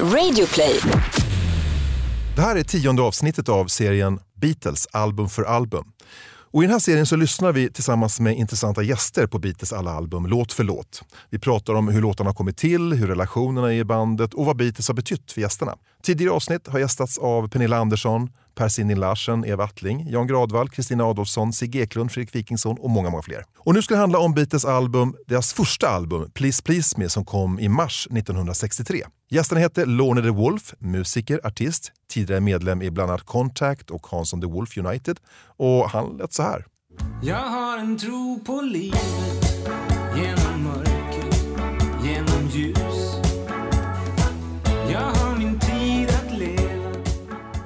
Radioplay. Det här är tionde avsnittet av serien Beatles album för album. Och I den här serien så lyssnar vi tillsammans med intressanta gäster på Beatles alla album, låt för låt. Vi pratar om hur låtarna har kommit till, hur relationerna är i bandet och vad Beatles har betytt för gästerna. Tidigare avsnitt har gästats av Pernilla Andersson, Per Sindin Larsen, Eva Attling, Jan Gradvall, Kristina Adolfsson, Sigge Eklund, Fredrik Wikingsson och många, många fler. Och nu ska det handla om Beatles album, deras första album, Please Please Me, som kom i mars 1963. Gästerna hette Lorne the Wolf, musiker, artist, tidigare medlem i bland annat Contact och Hansson the Wolf United. Och han lät så här. Jag har en tro på livet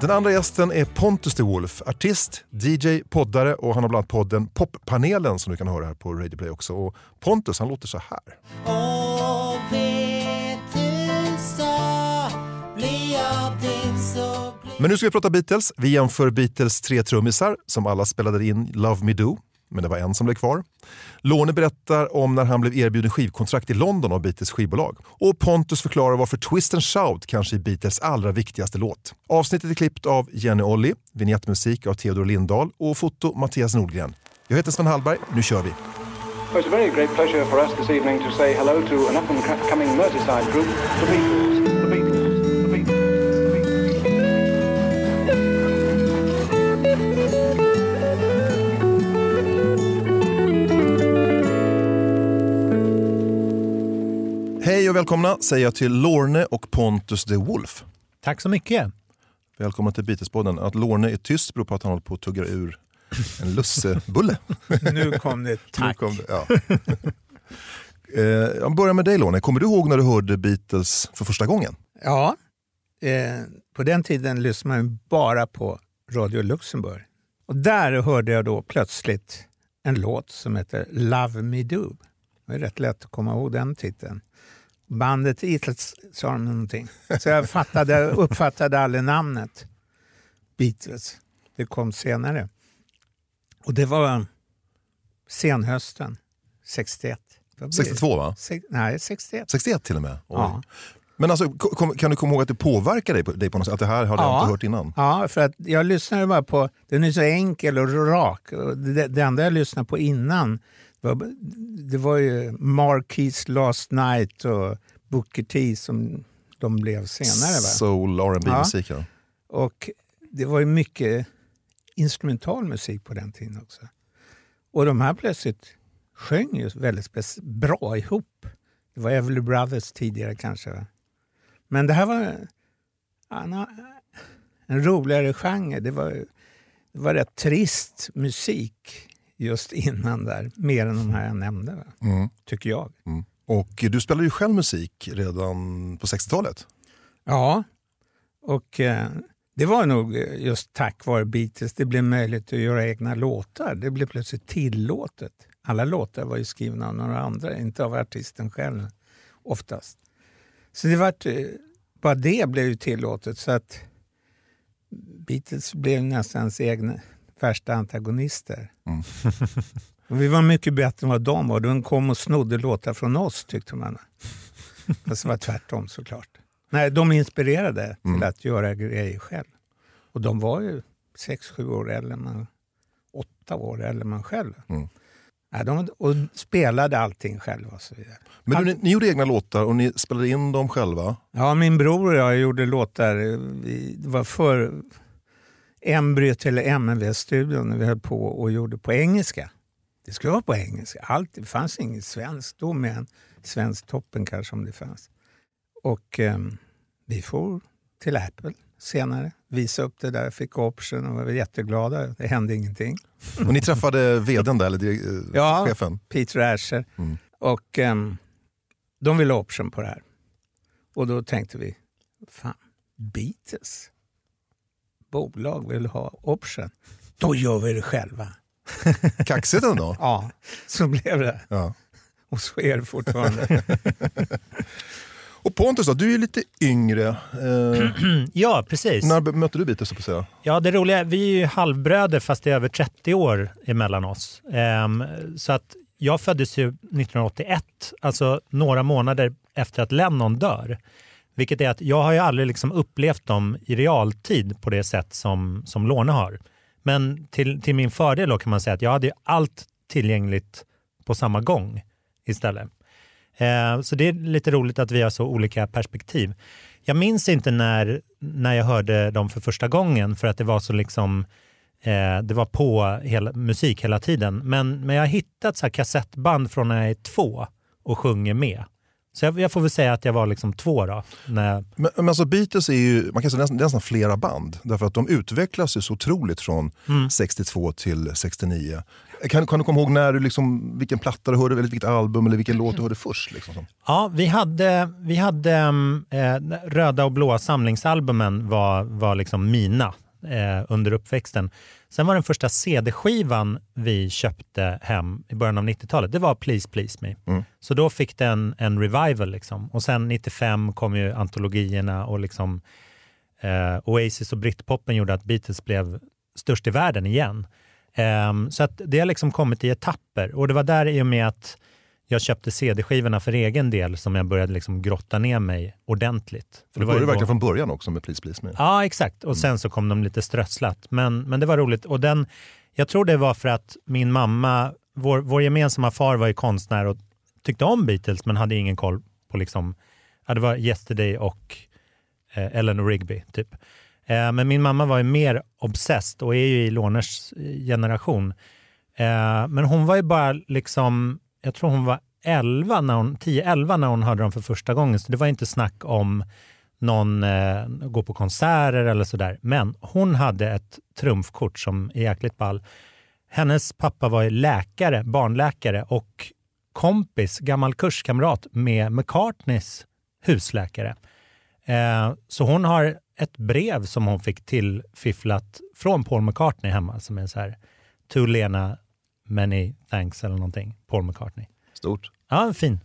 Den andra gästen är Pontus de Wolf, artist, DJ, poddare och han har bland annat podden Poppanelen som du kan höra här på Radio Play också. Och Pontus han låter så här. Vet du så blir jag din så blir Men nu ska vi prata Beatles. Vi jämför Beatles tre trummisar som alla spelade in Love Me Do, men det var en som blev kvar. Lone berättar om när han blev erbjuden skivkontrakt i London av Beatles skivbolag. Och Pontus förklarar varför Twist and Shout kanske är Beatles allra viktigaste låt. Avsnittet är klippt av Jenny Olli, vignettmusik av Theodor Lindahl och foto Mattias Nordgren. Jag heter Sven Hallberg, nu kör vi! Well, it's a very great pleasure for us this evening to say hello to an up and coming Merseyside group. The Beatles. Hej och välkomna säger jag till Lorne och Pontus the Wolf. Tack så mycket. Välkomna till Beatlespodden. Att Lorne är tyst beror på att han håller på att tugga ur en lussebulle. Nu kom det Nu tack. kom det, ja. Eh, Jag börjar med dig Lorne. Kommer du ihåg när du hörde Beatles för första gången? Ja, eh, på den tiden lyssnade man bara på Radio Luxemburg. Och där hörde jag då plötsligt en låt som heter Love Me Do. Det är rätt lätt att komma ihåg den titeln. Bandet Beatles sa de någonting. Så jag fattade, uppfattade aldrig namnet Beatles. Det kom senare. Och det var senhösten 61. Vad blir det? 62 va? Sex, nej, 61. 61 till och med? Oj. Ja. Men alltså, kom, kan du komma ihåg att det påverkar dig på, dig på något sätt? Att det här har du Ja. inte hört innan? Ja, för att jag lyssnade bara på, den är så enkel och rak. Och Det, det enda jag lyssnade på innan det var ju Marquis Last Night och Booker T som de blev senare. Va? Soul, R&B Ja. musik ja. Och det var ju mycket instrumental musik på den tiden också. Och de här plötsligt sjöng ju väldigt bra ihop. Det var Everly Brothers tidigare kanske. Va? Men det här var nå- en roligare genre. Det var, det var rätt trist musik just innan där. Mer än de här jag nämnde? Mm. tycker jag. Och du spelade ju själv musik redan på 60-talet. Ja, och eh, det var nog just tack vare Beatles det blev möjligt att göra egna låtar. Det blev plötsligt tillåtet. Alla låtar var ju skrivna av några andra, inte av artisten själv oftast. Så det var bara det blev ju tillåtet så att Beatles blev nästan ens egna värsta antagonister. Och vi var mycket bättre än vad de var. De kom och snodde låtar från oss tyckte man. Fast det var tvärtom såklart. Nej, de inspirerade till att göra grejer själv. Och de var ju sex sju år äldre än man, åtta år äldre än man själv. Mm. Nej, de, och spelade allting själva och så vidare. Men du, ni, ni gjorde egna låtar och ni spelade in dem själva. Ja, min bror och jag gjorde låtar. Vi, det var för embryot till MNV-studion när vi höll på och gjorde på engelska. Det skulle vara på engelska. Allt, det fanns inget svenskt då, med en svensk toppen kanske om det fanns. Och ehm, vi får till Apple senare, visa upp det där, fick option och var jätteglada. Det hände ingenting. Och ni träffade vdn där, eller eh, Ja. chefen. Peter Asher. Mm. Och ehm, de ville ha option på det här. Och då tänkte vi, fan, Beatles bolag vill ha option. Då gör vi det själva. Kaxigt ändå. Ja, så blev det. Ja. Och så är det fortfarande. Och Pontus då, du är lite yngre. Eh, Ja, precis. när mötte du Beatles, på säga? Ja, det roliga, vi är ju halvbröder fast det är över 30 år emellan oss. Ehm, så att jag föddes ju 1981, alltså några månader efter att Lennon dör. Vilket är att jag har ju aldrig liksom upplevt dem i realtid på det sätt som, som Låne har. Men till, till min fördel då kan man säga att jag hade ju allt tillgängligt på samma gång istället. Eh, så det är lite roligt att vi har så olika perspektiv. Jag minns inte när, när jag hörde dem för första gången för att det var så liksom eh, det var på hela, musik hela tiden. Men, men jag har hittat så här kassettband från när jag är två och sjunger med. Så jag, jag får väl säga att jag var liksom två då. När Men, men alltså Beatles är ju man kan säga nästan, nästan flera band. Därför att de utvecklas ju så otroligt från 62 till 69. Kan, kan du komma ihåg när du liksom, vilken platta du hörde, eller vilket album eller vilken låt du hörde först? Liksom? Ja, vi hade, vi hade mm, eh, röda och blåa samlingsalbumen var, var liksom mina eh, under uppväxten. Sen var den första CD-skivan vi köpte hem i början av 90-talet, det var Please Please Me. Så då fick den en revival. Liksom. Och sen 95 kom ju antologierna och liksom, eh, Oasis och Britpopen gjorde att Beatles blev störst i världen igen. Ehm, så att det har liksom kommit i etapper och det var där i och med att jag köpte CD-skivorna för egen del som jag började liksom grotta ner mig ordentligt. För det var började verkligen från början också med Please Please Me. Ja, exakt. Och sen så kom de lite strösslat. Men, men det var roligt. Och den, jag tror det var för att min mamma, vår, vår gemensamma far var ju konstnär och tyckte om Beatles men hade ingen koll på liksom, ja, det var Yesterday och eh, Eleanor Rigby typ. Eh, men min mamma var ju mer obsessed och är ju i Lorners generation. Eh, men hon var ju bara liksom, jag tror hon var 11 när hon, 10-11 när hon hörde dem för första gången. Så det var inte snack om någon eh, gå på konserter eller sådär. Men hon hade ett trumfkort som är jäkligt ball. Hennes pappa var ju läkare, barnläkare och kompis, gammal kurskamrat med McCartneys husläkare. Eh, så hon har ett brev som hon fick tillfifflat från Paul McCartney hemma som är så här To Lena, many thanks eller någonting. Paul McCartney. Stort. Ja, fin.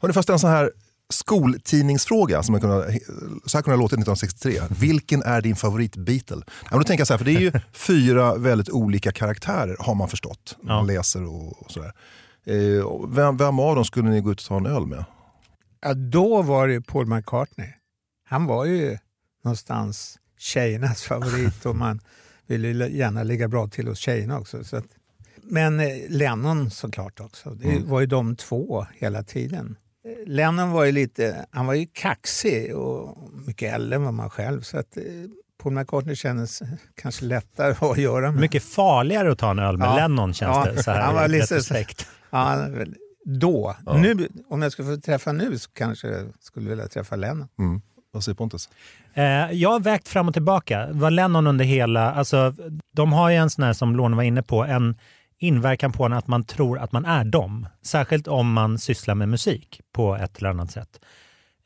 Hörrni, fast en sån här skoltidningsfråga, som kunde, så här kunde det ha låtit 1963. Vilken är din favorit Beatle? Ja, men då tänker jag så här, för det är ju fyra väldigt olika karaktärer har man förstått. när Man läser och, och sådär. Eh, vem, vem av dem skulle ni gå ut och ta en öl med? Ja, då var det Paul McCartney. Han var ju någonstans tjejernas favorit och man ville gärna ligga bra till hos tjejerna också. Så att, men eh, Lennon såklart också. Det var ju de två hela tiden. Eh, Lennon var ju lite, han var ju kaxig och mycket äldre än vad man själv. Så att eh, Paul McCartney kändes kanske lättare att göra med. Mycket farligare att ta en öl med Ja. Lennon känns Ja. det. Så här, Han var lite- retrospekt. Ja, då. Nu, om jag skulle få träffa nu så kanske jag skulle vilja träffa Lennon. Mm. Vad säger Pontus? Eh, jag har vägt fram och tillbaka. Var Lennon under hela... Alltså, de har ju en sån här, som Lorne var inne på, en inverkan på en att man tror att man är dem. Särskilt om man sysslar med musik på ett eller annat sätt.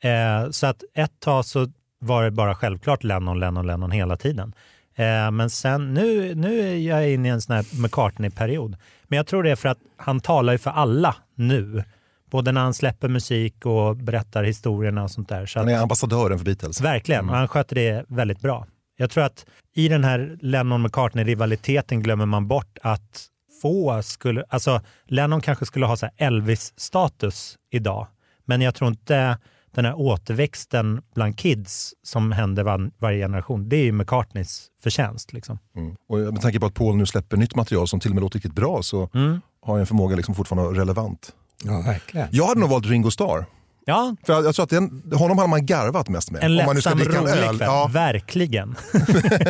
Eh, så att ett tag så var det bara självklart Lennon, Lennon, Lennon hela tiden. Eh, men sen nu, nu är jag inne i en sån här McCartney-period. Men jag tror det är för att han talar ju för alla nu. Både när han släpper musik och berättar historierna och sånt där. Så Han att- är ambassadören för Beatles. Verkligen, och han sköter det väldigt bra. Jag tror att i den här Lennon-McCartney-rivaliteten glömmer man bort att få skulle... Alltså Lennon kanske skulle ha så här Elvis-status idag, men jag tror inte den här återväxten bland kids som händer var, varje generation, det är ju McCartneys förtjänst. Liksom. Mm. Och med tanke på att Paul nu släpper nytt material som till och med låter riktigt bra så Mm. har jag en förmåga liksom fortfarande att vara relevant. Ja, verkligen. Jag hade nog valt Ringo Starr. Ja, För jag, jag tror att den, honom hade man garvat mest med. en Om man nu ska lättsam, rolig kväll. Ja, Verkligen.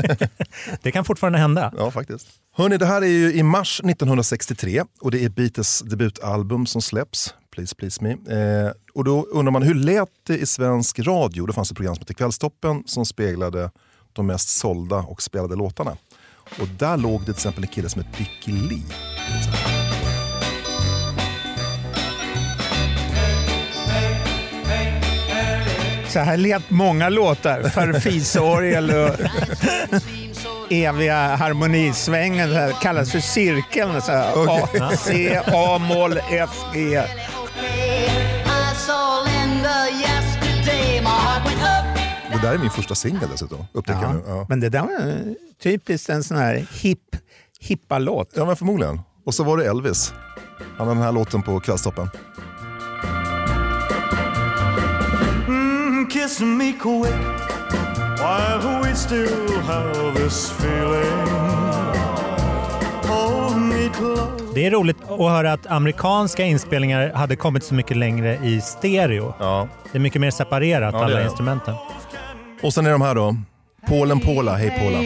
det kan fortfarande hända. ja, faktiskt. Hörni, det här är ju i mars 1963 och det är Beatles debutalbum som släpps. Please Please Me. Eh, och då undrar man hur lät det i svensk radio? Då fanns det ett program som hette Kvällstoppen som speglade de mest sålda och spelade låtarna. Och där låg det till exempel en kille som hette Dickie Lee. Så här lät många låtar. Farfisorgel och eviga harmonisvängen. Här, kallas för cirkeln. Så här, A, C, A-moll, F, G. Det där är min första singel dessutom. Upptäcker jag nu. Ja. Men det där var typiskt en sån här hipp, hippa låt. ja, men förmodligen. Och så var det Elvis. Han hade den här låten på Kvällstoppen. Kiss me quick while we still have this feeling. Hold me close. Det är roligt att höra att amerikanska inspelningar hade kommit så mycket längre i stereo. Ja. Det är mycket mer separerat, Ja, alla det. instrumenten. Och sen är de här då. Polen Pola, hej Pola.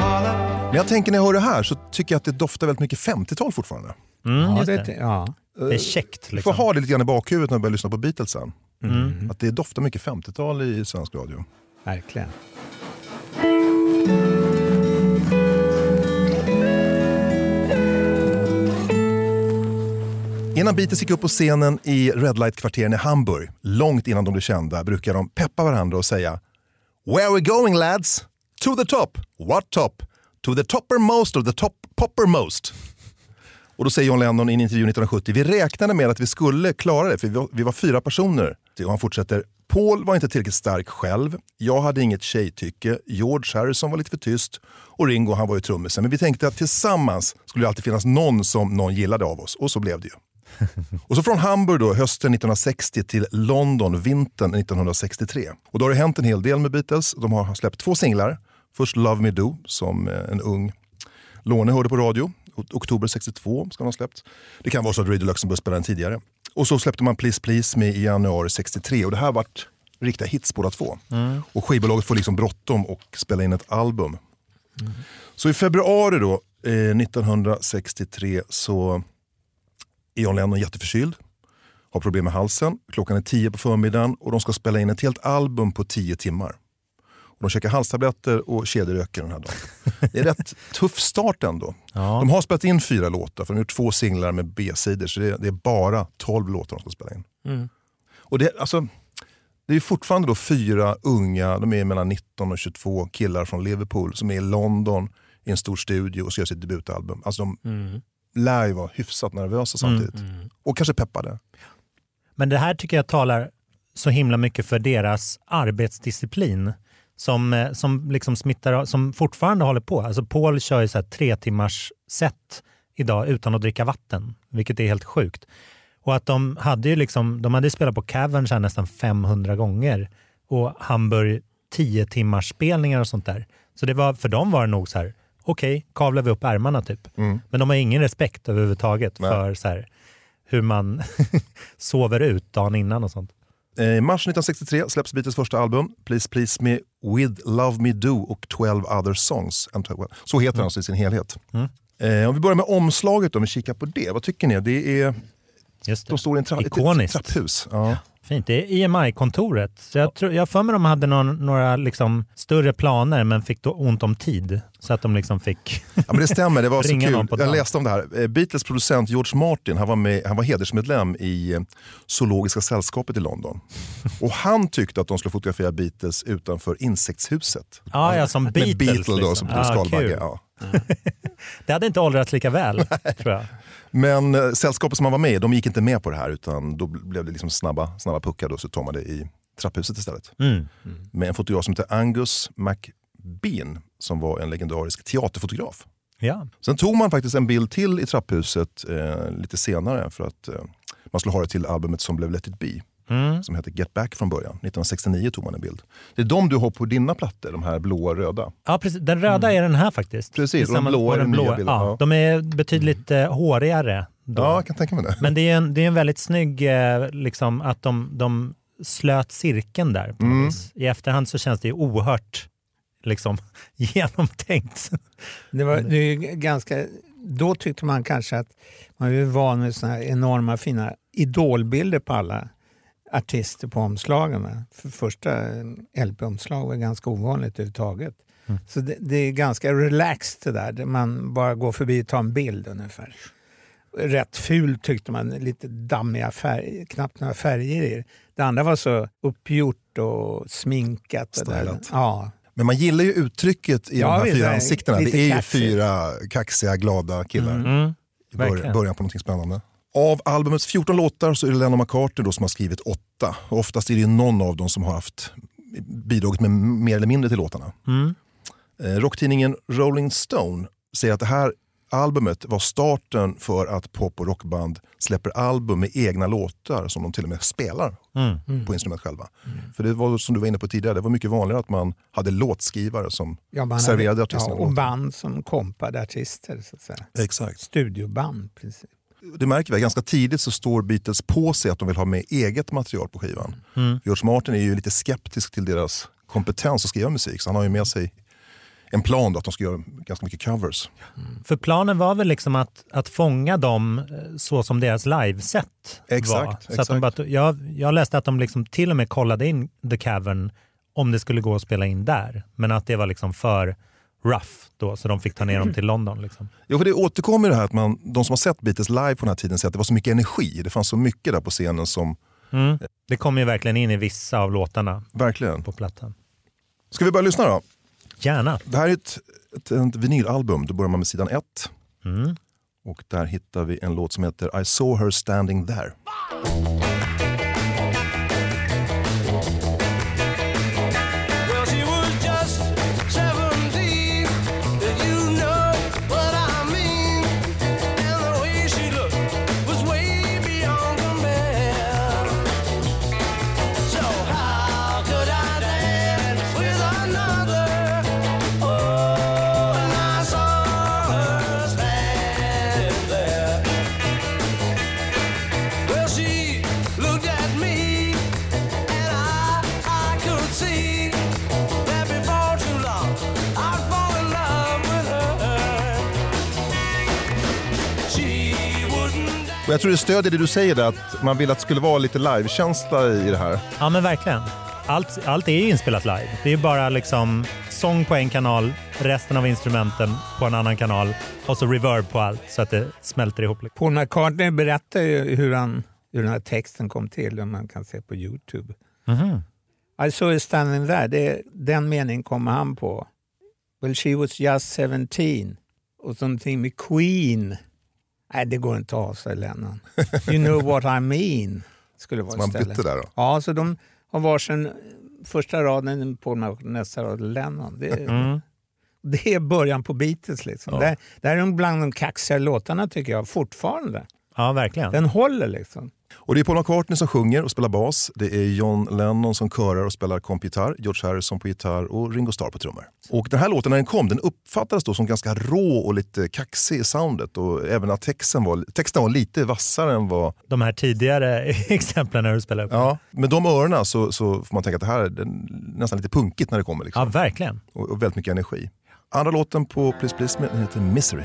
Paula. Men jag tänker när jag hör det här så tycker jag att det doftar väldigt mycket 50-tal fortfarande. Mm, Ja, det, det. ja. det är käckt. Du Liksom. får ha det lite grann i bakhuvudet när du börjar lyssna på Beatles sen. Mm. Att det doftar mycket 50-tal i svensk radio. verkligen. Innan Beatles gick upp på scenen i Red Light-kvarteren i Hamburg, långt innan de blev kända, brukar de peppa varandra och säga “Where are we going lads? To the top! What top? To the toppermost of the top poppermost!” Och då säger John Lennon i en intervju 1970 “Vi räknade med att vi skulle klara det, för vi var, vi var fyra personer.” Och han fortsätter “Paul var inte tillräckligt stark själv, jag hade inget tjejtycke, George Harrison var lite för tyst och Ringo han var ju trummisen. Men vi tänkte att tillsammans skulle det alltid finnas någon som någon gillade av oss och så blev det ju.” Och så från Hamburg då, hösten 1960 till London vintern 1963. Och då har det hänt en hel del med Beatles. De har släppt två singlar. Först Love Me Do som eh, en ung Låne hörde på radio. Oktober 62 ska de ha släppt. Det kan vara så att Radio Luxemburg spelade den tidigare. Och så släppte man Please Please med i januari 63 och det här vart riktiga hits båda två. Och skivbolaget får liksom bråttom och spela in ett album. Så i februari då, eh, 1963 så är John Lennon jätteförkyld, har problem med halsen. Klockan är tio på förmiddagen och de ska spela in ett helt album på tio timmar. Och de käkar halstabletter och kedjeröker den här dagen. Det är rätt tuff start ändå. Ja. De har spelat in fyra låtar, för de har gjort två singlar med B-sidor, så det är, det är bara tolv låtar de ska spela in. Och det, alltså, det är fortfarande då fyra unga, de är mellan 19 och 22 killar från Liverpool som är i London i en stor studio och ska göra sitt debutalbum. Alltså de lär ju vara hyfsat nervösa samtidigt. Och kanske peppade. Men det här tycker jag talar så himla mycket för deras arbetsdisciplin som, eh, som, liksom smittar, som fortfarande håller på. Alltså Paul kör ju så tre timmars set idag utan att dricka vatten, vilket är helt sjukt. Och att de hade ju liksom, de hade spelat på Cavern så nästan 500 gånger och Hamburg 10 timmars spelningar och sånt där. Så det var, för dem var det nog så här, okej, kavlar vi upp ärmarna typ. Men de har ingen respekt överhuvudtaget Nej. för så här, hur man sover ut dagen innan och sånt. Eh, I mars 1963 släpps Beatles första album, Please Please Me With Love Me Do och 12 Other Songs. And 12 Så heter den alltså i sin helhet. Eh, om vi börjar med omslaget, då, om vi kikar på det. Vad tycker ni? Det är, Just det. de står i en tra- ett, ett Ikoniskt. trapphus. Ja. Fint. Det är IMI-kontoret. Så jag, tror, jag för mig de hade någon, några liksom större planer men fick då ont om tid. Så att de liksom fick... Ja, men det stämmer, det var så kul. Jag läste om det här. Eh, Beatles producent George Martin han var, med, han var hedersmedlem i eh, Zoologiska sällskapet i London. Och han tyckte att de skulle fotografera Beatles utanför insektshuset. Ja, ja, som Med Beatles. Beatle då, liksom. som Ja, skalbagge. kul. Ja. Det hade inte åldrats lika väl, tror jag. Men eh, sällskapet som han var med i, de gick inte med på det här utan då blev det liksom snabba, snabba puckar då, så tog man det i trapphuset istället. Mm. Med en fotograf som heter Angus McBean som var en legendarisk teaterfotograf. Ja. Sen tog man faktiskt en bild till i trapphuset eh, lite senare för att eh, man skulle ha det till albumet som blev Let it be. Mm. Som hette Get Back från början. 1969 tog man en bild. Det är de du har på dina plattor, de här blåa och röda. ja, precis. Den röda är den här faktiskt. Precis, och de blåa är den den nya blåa. bilden, Ja, ja. De är betydligt eh, hårigare. Då. Ja, jag kan tänka mig det. Men det är en, det är en väldigt snygg, eh, liksom, att de, de slöt cirkeln där. På Mm. I efterhand så känns det ju oerhört liksom, genomtänkt. Det var det är ju ganska, då tyckte man kanske att man var van vid såna här enorma fina idolbilder på alla artister på omslagen. va. För första LP-omslag var ganska ovanligt överhuvudtaget. Så det, det är ganska relaxed det där, man bara går förbi och tar en bild ungefär. Rätt fult tyckte man, lite dammiga färger, knappt några färger i det. Det andra var så uppgjort och sminkat. och där. Ja, Men man gillar ju uttrycket i Ja, de här fyra ansiktena. Det är ju kaxigt. fyra kaxiga, glada killar. Mm. i bör- verkligen. början på något spännande. Av albumets 14 låtar så är det Lennon McCartney då som har skrivit åtta. Och oftast är det någon av dem som har haft bidragit med mer eller mindre till låtarna. Mm. Eh, rocktidningen Rolling Stone säger att det här albumet var starten för att pop och rockband släpper album med egna låtar som de till och med spelar Mm. på instrument själva. För det var som du var inne på tidigare, det var mycket vanligare att man hade låtskrivare som Ja, serverade hade, artisterna. ja, och band som kompade artister. Så att säga. Exakt. Studioband. Precis. Det märker vi, ganska tidigt så står Beatles på sig att de vill ha med eget material på skivan. Mm. George Martin är ju lite skeptisk till deras kompetens att skriva musik så han har ju med sig en plan då, att de ska göra ganska mycket covers. För planen var väl liksom att, att fånga dem eh, så som deras liveset Exakt, var. Så exakt. Att de bara, jag, jag läste att de liksom till och med kollade in The Cavern om det skulle gå att spela in där. Men att det var liksom för rough då, så de fick ta ner dem till London. Liksom. Jo, för det återkommer det här att man, de som har sett Beatles live på den här tiden säger att det var så mycket energi. Det fanns så mycket där på scenen som, Mm. Det kom ju verkligen in i vissa av låtarna verkligen. på plattan. Ska vi börja lyssna då? Gärna. Det här är ett, ett, ett vinylalbum. Då börjar man med sidan ett. Mm. Och där hittar vi en låt som heter I saw her standing there. Jag tror det stödjer det du säger där, att man vill att det skulle vara lite livekänsla i det här. Ja men verkligen. Allt, allt är ju inspelat live. Det är bara liksom sång på en kanal, resten av instrumenten på en annan kanal och så reverb på allt så att det smälter ihop. Paul McCartney berättar ju hur, han, hur den här texten kom till, som man kan se på Youtube. Mhm. I saw you standing there. Det, den meningen kommer han på. Well, she was just 17. Och någonting med Queen. Nej, det går inte att ha, säger Lennon. You know what I mean. Skulle vara Så man istället. bytte där då. Ja, så de har varsin första raden på nästa rad Lennon. Det, Mm. det är början på Beatles. Liksom. Ja. Det, det här är bland de kaxiga låtarna tycker jag, fortfarande. Ja, verkligen. Den håller liksom. Och det är Paul McCartney som sjunger och spelar bas. Det är John Lennon som körar och spelar kompgitarr. George Harrison på gitarr och Ringo Starr på trummor. Och den här låten när den kom, den uppfattades då som ganska rå och lite kaxig i soundet. Och även att texten var, texten var lite vassare än vad... De här tidigare exemplen när du spelar upp. Ja, med de öronen så, så får man tänka att det här är nästan lite punkigt när det kommer. Ja, Liksom. verkligen. Och, och väldigt mycket energi. Andra låten på Please Please Me heter Misery.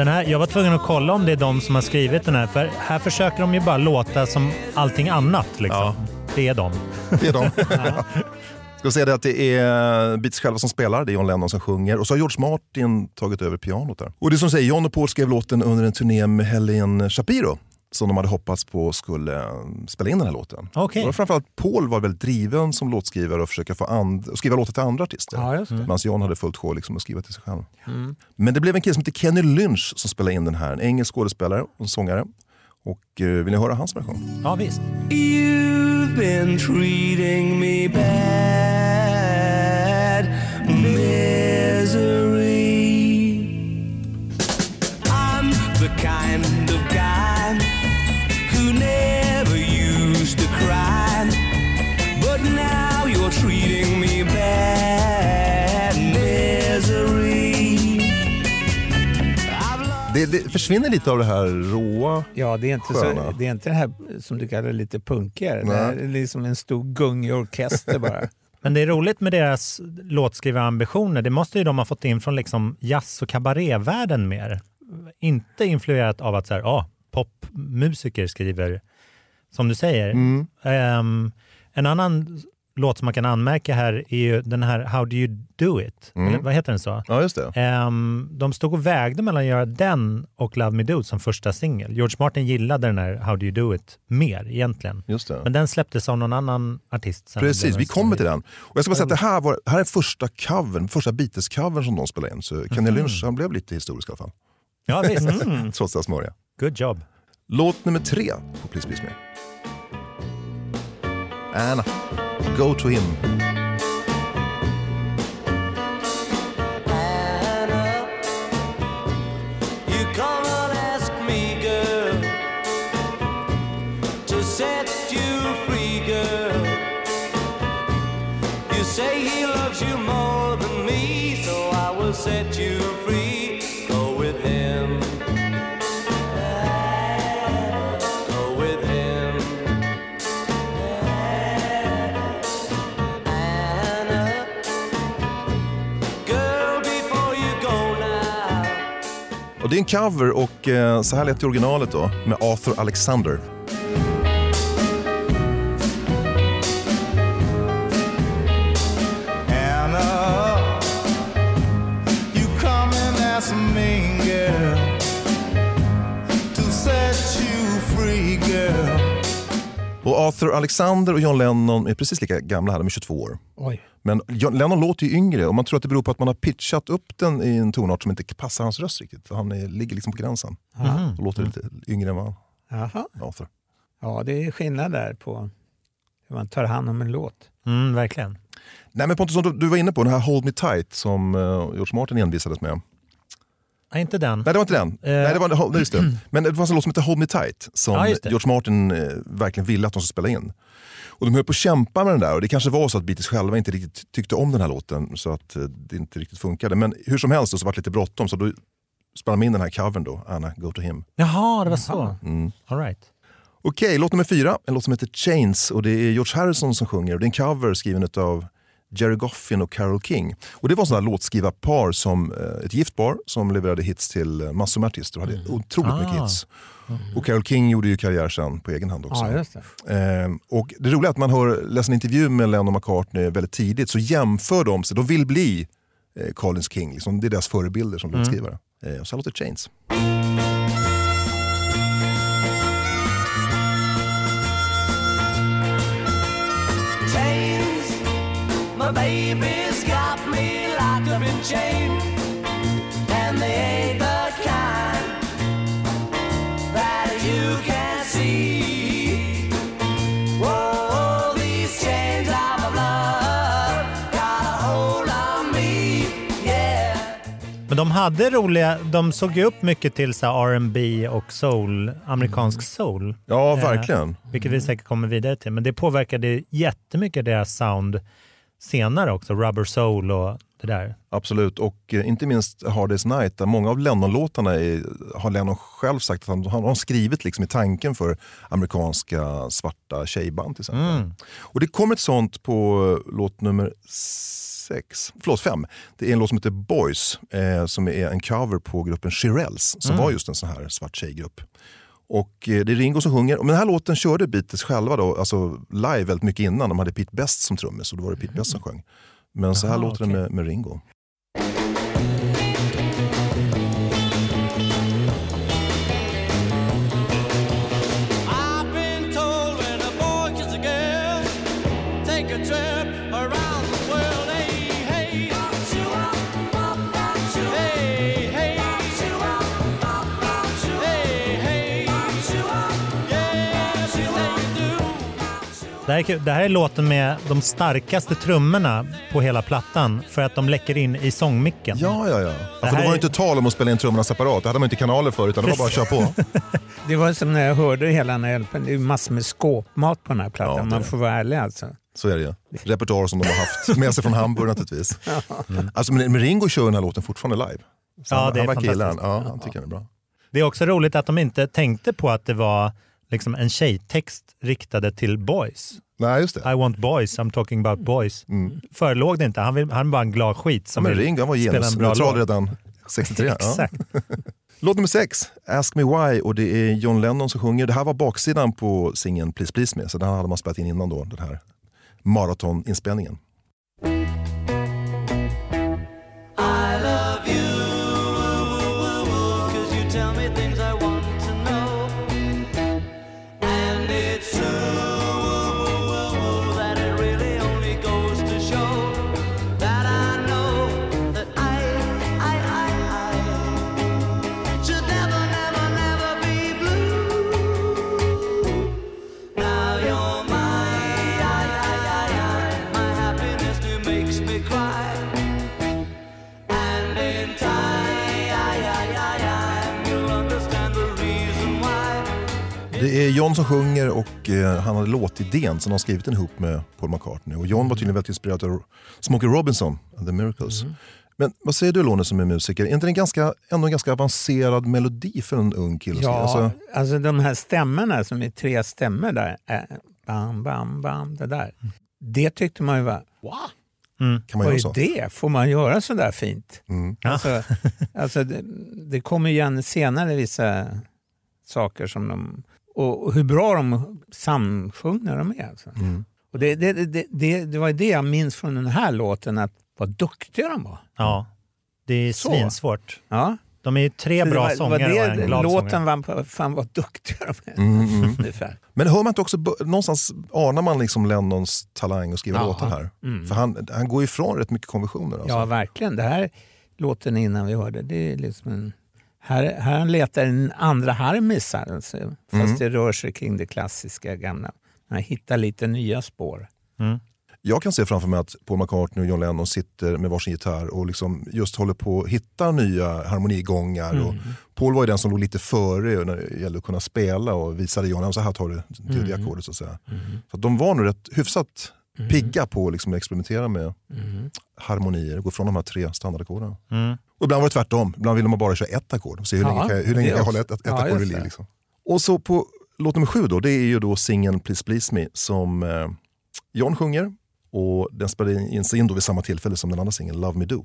Den här, jag var tvungen att kolla om det är de som har skrivit den här, för här försöker de ju bara låta som allting annat. Liksom. Ja. Det är de. Det är de. Ska vi säga det att det är Beatles själva som spelar, det är John Lennon som sjunger och så har George Martin tagit över pianot där. Och det som säger, John och Paul skrev låten under en turné med Helen Shapiro som de hade hoppats på skulle eh, spela in den här låten. Okej. Och framförallt Paul var väldigt driven som låtskrivare och försöka få and- och skriva låtar till andra artister. Ja. Medan John hade fullt sjå liksom att skriva till sig själv. Men det blev en kille som heter Kenny Lynch som spelade in den här. En engelsk skådespelare och sångare. Och eh, vill ni höra hans version? Ja, visst. You've been treating me bad, Det, försvinner lite av det här råa. Ja, det är inte, så, Sköna. det är inte det här som du kallar lite punkigare. Det här är liksom en stor gungig orkester bara. Men det är roligt med deras låtskrivarambitioner. Det måste ju de ha fått in från liksom jazz och kabarévärlden mer. Inte influerat av att så här, ah, popmusiker skriver, som du säger. Mm. Ehm, en annan låt som man kan anmärka här är ju den här How do you do it? Mm. Eller vad heter den så? Ja, just det. Ehm, de stod och vägde mellan att göra den och Love Me Do som första singel. George Martin gillade den här How do you do it mer egentligen. Just det. Men den släpptes av någon annan artist. Precis, vi kommer till den. Och jag ska bara säga att det här, var, här är första covern, första Beatles-covern som de spelade in. Så Kenny Lynch han blev lite historisk i alla fall. Ja visst, Trots det smöriga. good job. Låt nummer tre på Please Please Me. Anna, Go to him. Anna, you come and ask me, girl, to set you free, girl. You say he loves you more than me, so I will set you free. Det är en cover och eh, så här lät det i originalet då med Arthur Alexander. Alexander och John Lennon är precis lika gamla här, de är 22 år. Oj. Men John Lennon låter ju yngre och man tror att det beror på att man har pitchat upp den i en tonart som inte passar hans röst riktigt. Han är, ligger liksom på gränsen och låter lite yngre än vad Jaha. Arthur. Ja, det är skillnad där på hur man tar hand om en låt. Mm, verkligen. Nej men Pontus, som du, du var inne på, den här Hold Me Tight som uh, George Martin envisades med. Nej, inte den. Nej det var inte den. Nej, det var, just det. Men det fanns en låt som heter Hold Me Tight som Ja. George Martin eh, verkligen ville att de skulle spela in. Och de höll på att kämpa med den där och det kanske var så att Beatles själva inte riktigt tyckte om den här låten så att eh, det inte riktigt funkade. Men hur som helst då, så var det lite bråttom så då spelade de in den här covern då, Anna Go To Him. Jaha, det var så. Mm. All right. Okej, låt nummer fyra, en låt som heter Chains och det är George Harrison som sjunger. Det är en cover skriven av Jerry Goffin och Carole King. Och det var sådana låtskrivarpar, som, eh, ett gift par som levererade hits till eh, massor med artister och hade otroligt mycket Ah. hits. Och Carole King gjorde ju karriär sen på egen hand också. Just det. Eh, och det roliga är att man hör, läser en intervju med Lennon McCartney väldigt tidigt så jämför de sig, de vill bli eh, Collins King, liksom, det är deras förebilder som låtskrivare. Eh, så här låter chains. Baby's got me locked up in chains, and they ain't the kind that you can see. Whoa, these chains of my blood got a hold on me, yeah. Men de hade roliga, de såg ju upp mycket till så här R&B och soul, amerikansk soul. Ja, Eh, verkligen. Vilket vi säkert kommer vidare till. Men det påverkade jättemycket deras sound senare också. Rubber soul och det där. Absolut, och eh, inte minst Hard Day's Night, där många av Lennon-låtarna är, har Lennon själv sagt att han, han har skrivit liksom i tanken för amerikanska svarta tjejband till exempel. Mm. Och det kommer ett sånt på eh, låt nummer sex, förlåt fem. Det är en låt som heter Boys, eh, som är en cover på gruppen Shirelles, som Mm. var just en sån här svart tjejgrupp. Och eh, det är Ringo som sjunger. Men den här låten körde Beatles själva då, alltså live väldigt mycket innan. De hade Pete Best som trummis och då var det Pete Best som sjöng. Men så här låter den okej. med, med Ringo. Det här, är, det här är låten med de starkaste trummorna på hela plattan för att de läcker in i sångmicken. Ja, ja, ja. ja för då var det inte tal om att spela in trummorna separat. Det hade man inte kanaler för utan det var bara att köra på. Det var som när jag hörde hela den här LPn. Det är massor med skåpmat på den här plattan. Ja, det Man det. får vara ärlig alltså. Så är det ju. Repertoar som de har haft med sig från Hamburg naturligtvis. Alltså, men Ringo kör den här låten fortfarande live. Så Ja, han, det är han verkar gilla den. fantastiskt. Ja, han tycker den är bra. Det är också roligt att de inte tänkte på att det var liksom en tjejtext riktade till boys. Nej, just det. I want boys, I'm talking about boys. Förelåg det inte. Han, vill, han är bara en glad skit Ja, som men Ringo han var genusneutral redan 63. Ja. Exakt. Låt nummer sex, Ask Me Why. Och det är John Lennon som sjunger. Det här var baksidan på singeln Please Please Me. Så den hade man spelat in innan då. Den här maratoninspelningen. Är John som sjunger och eh, han hade låtidén som han skrivit den ihop med Paul McCartney. Och John var tydligen väldigt inspirerad av Smokey Robinson and the Miracles. Men vad säger du Lone som är musiker? Är inte det en ganska, ändå en ganska avancerad melodi för en ung kille? Ja, Alltså, alltså de här stämmorna som är tre stämmor där. Äh, bam, bam, bam, det där. Det tyckte man ju var, wow, kan man vad göra är så? det? Får man göra så där fint? Mm. Alltså, alltså det, det kommer igen senare vissa saker som de... Och, och hur bra de samsjunger de är. Alltså. Mm. Och det, det, det, det, det var det jag minns från den här låten, att vad duktiga de var. Ja, det är Så. svinsvårt. Ja. De är ju tre Det bra var, sångare var och det, en glad Låten sångare. var, fan vad duktiga de är. Mm, mm. Men hör man inte också, någonstans anar man liksom Lennons talang att skriva Ja. låtar här? Mm. För han, han går ifrån rätt mycket konventioner. Alltså. Ja, verkligen. Det här låten innan vi hörde, det är liksom en... Här, här letar en andra harmisar, alltså, fast Mm. det rör sig kring det klassiska gamla. Han hittar lite nya spår. Jag kan se framför mig att Paul McCartney och John Lennon sitter med varsin gitarr och liksom just håller på att hitta nya harmonigångar. Mm. Och Paul var ju den som låg lite före när det gällde att kunna spela och visade John så här tar du det tredje Mm. ackordet. Så att säga. Så att de var nog rätt hyfsat pigga på att liksom experimentera med Mm. harmonier och gå från de här tre standardackorden. Mm. Och ibland var det tvärtom. Ibland ville man bara köra ett ackord och se hur Ja, länge kan jag, hur länge kan jag hålla ett, ett, Ja, ackord i liv. Liksom. Och så på låt nummer sju då, det är ju då singeln Please Please Me som eh, John sjunger. Och den spelade in sig in då vid samma tillfälle som den andra singeln Love Me Do.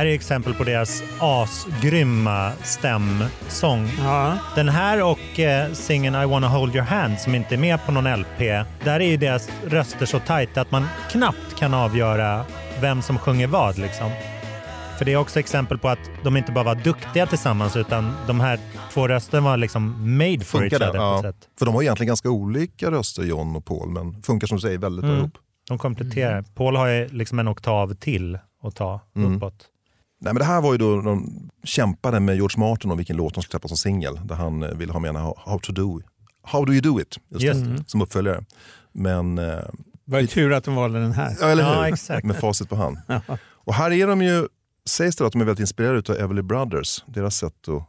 Här är exempel på deras asgrymma stämsång. Ja. Den här och eh, singeln I wanna hold your hand som inte är med på någon LP. Där är ju deras röster så tajta att man knappt kan avgöra vem som sjunger vad. Liksom. För det är också exempel på att de inte bara var duktiga tillsammans utan de här två rösterna var liksom made for each Funkar det? other. På Ja. ett sätt. För de har egentligen ganska olika röster, John och Paul, men funkar som du säger väldigt bra Mm. ihop. De kompletterar. Paul har ju liksom en oktav till att ta Mm. uppåt. Nej, men det här var ju då de kämpade med George Martin om vilken låt de skulle släppa som singel. Där han eh, ville ha med How, to do, How do you do it? Just Just det, som uppföljare. Men, eh, Det var ju tur att de valde den här. ja, eller hur? Ja, exakt. Med facit på hand. Och här är de ju, sägs det att de är väldigt inspirerade av Everly Brothers, deras sätt att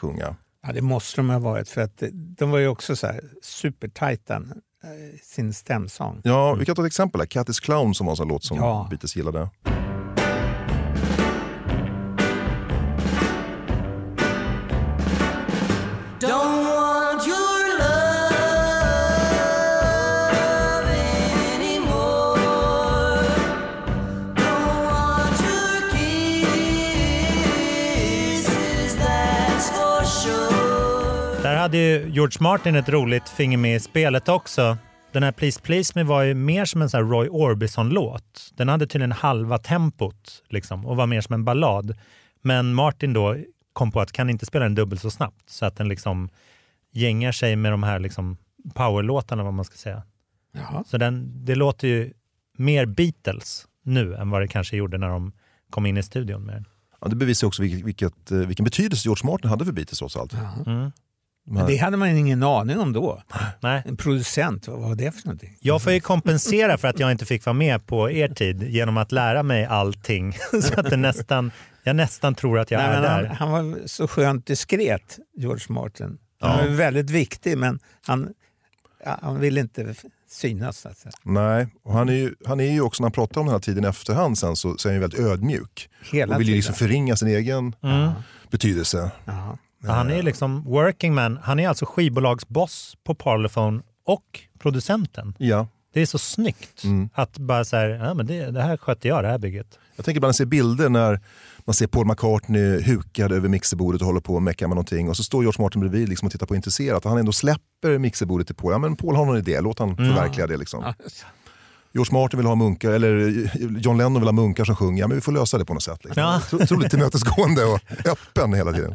sjunga. Ja, det måste de ha varit, för att de var ju också så här supertajta eh, sin stämsång. Ja, vi kan ta ett exempel här. Cat is Clown som var en sån låt som Ja. Beatles gillade. Där hade ju George Martin ett roligt finger med i spelet också. Den här Please Please Me var ju mer som en sån här Roy Orbison-låt. Den hade tydligen halva tempot liksom, och var mer som en ballad. Men Martin då kom på att kan inte spela den dubbelt så snabbt så att den liksom gängar sig med de här liksom powerlåtarna vad man ska säga. Jaha. Så den, det låter ju mer Beatles nu än vad det kanske gjorde när de kom in i studion med den. Ja, det bevisar också vilket, vilket, eh, vilken betydelse George Martin hade för Beatles trots allt. Mm. Här- Men det hade man ingen aning om då. Nej. En producent, vad var det för någonting? Jag får ju kompensera för att jag inte fick vara med på er tid genom att lära mig allting. Så att det nästan, jag nästan tror att jag Nej, är men han, där. han var så skönt diskret, George Martin. Han var väldigt viktig, men han, ja, han vill inte synas. Så att säga. Nej, och han är, ju, han är ju också, när han pratar om den här tiden i efterhand sen, så, så är han ju väldigt ödmjuk. Hela och vill ju liksom förringa sin egen betydelse. Ja. Ja, Han är liksom working man. Han är alltså skivbolagsboss på Parlophone och producenten. Ja. Det är så snyggt att bara så här, ja, men det, det här sköter jag, det här bygget. Jag tänker ibland när jag ser bilder när man ser Paul McCartney hukad över mixerbordet och håller på och meckar med någonting och så står George Martin bredvid liksom och tittar på intresserat och han ändå släpper mixerbordet till Paul. Ja men Paul har någon idé, låt han förverkliga det liksom. George Martin vill ha munkar, eller John Lennon vill ha munkar som sjunger, ja men vi får lösa det på något sätt. Liksom. Ja. Otro- Otroligt tillmötesgående och öppen hela tiden.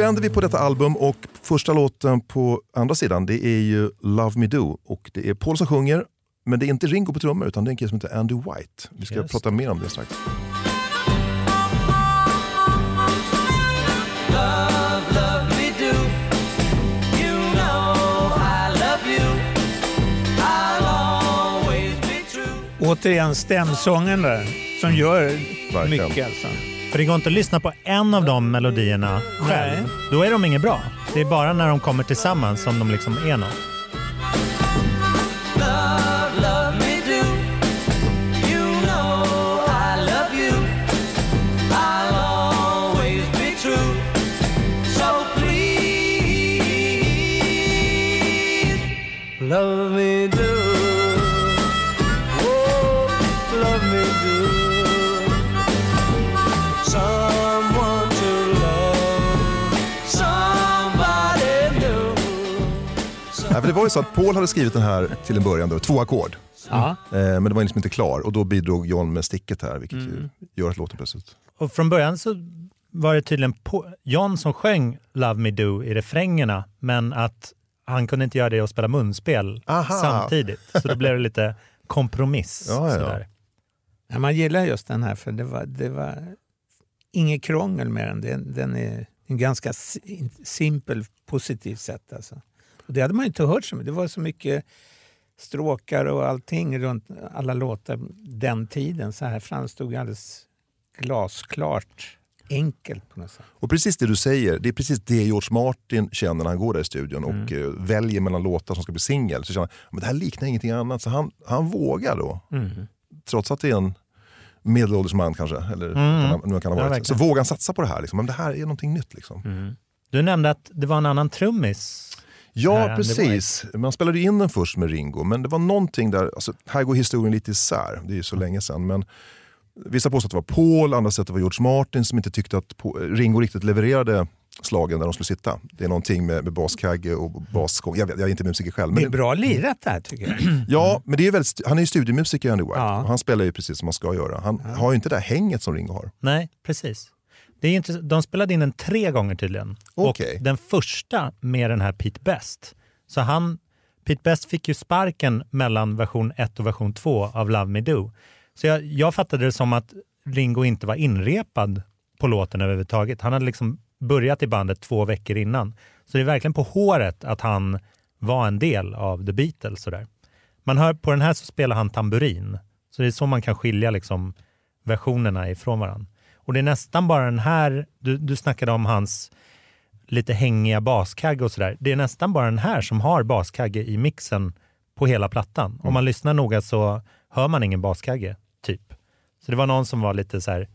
Vänder vi på detta album och första låten på andra sidan det är ju Love Me Do. Och det är Paul som sjunger, men det är inte Ringo på trummor utan det är en kille som heter Andy White. Vi ska Just prata mer om det strax. Återigen stämsången där, som gör Verkligen. mycket. Alltså. För det går inte att lyssna på en av de melodierna själv. Då är de inget bra. Det är bara när de kommer tillsammans som de liksom är något. Love me do. Nej, för det var ju så att Paul hade skrivit den här till en början, då, två ackord. Ja. Eh, men det var liksom inte klar och då bidrog John med sticket här vilket Mm. ju gör att låten plötsligt... Och från början så var det tydligen på, John som sjöng Love Me Do i refrängerna, men att han kunde inte göra det och spela munspel Aha. samtidigt. Så då blev det lite kompromiss. Ja, ja, ja. man gillar just den här för det var, det var inget krångel med den. Den, den är en ganska si- simpel, positivt sätt. Alltså. Och det hade man inte hört så mycket. Det var så mycket stråkar och allting runt alla låtar den tiden. Så här framstod alldeles glasklart enkelt på något sätt. Och precis det du säger, det är precis det George Martin känner när han går där i studion och Mm. eh, väljer mellan låtar som ska bli singel. Så känner han men det här liknar ingenting annat. Så han, han vågar då, Mm. trots att det är en medelålders man kanske, eller Mm. nu kan ha Ja, varit, så verkligen. vågar han satsa på det här. Liksom. Men det här är någonting nytt. Liksom. Mm. Du nämnde att det var en annan trummis. Ja, precis. Man spelade in den först med Ringo, men det var någonting där, alltså, här går historien lite isär, det är ju så länge sedan. Men vissa påstår att det var Paul, andra säger att det var George Martin som inte tyckte att Ringo riktigt levererade slagen där de skulle sitta. Det är någonting med, med baskagge och basgång. Jag, jag är inte musiker själv. Det Men är bra lirat det här tycker jag. Ja, men det är väldigt, han är ju studiemusiker Andy White. Ja. Han spelar ju precis som man ska göra. Han har ju inte det här hänget som Ringo har. Nej, precis. Det är intressant. De spelade in den tre gånger tydligen. Okej. Och den första med den här Pete Best. Så han, Pete Best fick ju sparken mellan version 1 och version 2 av Love Me Do. Så jag, jag fattade det som att Ringo inte var inrepad på låten överhuvudtaget. Han hade liksom börjat i bandet två veckor innan. Så det är verkligen på håret att han var en del av The Beatles. Sådär. Man hör, på den här så spelar han tamburin. Så det är så man kan skilja liksom versionerna ifrån varandra. Och det är nästan bara den här, du, du snackade om hans lite hängiga baskagge och sådär. Det är nästan bara den här som har baskagge i mixen på hela plattan. Om man lyssnar noga så hör man ingen baskagge, typ. Så det var någon som var lite så här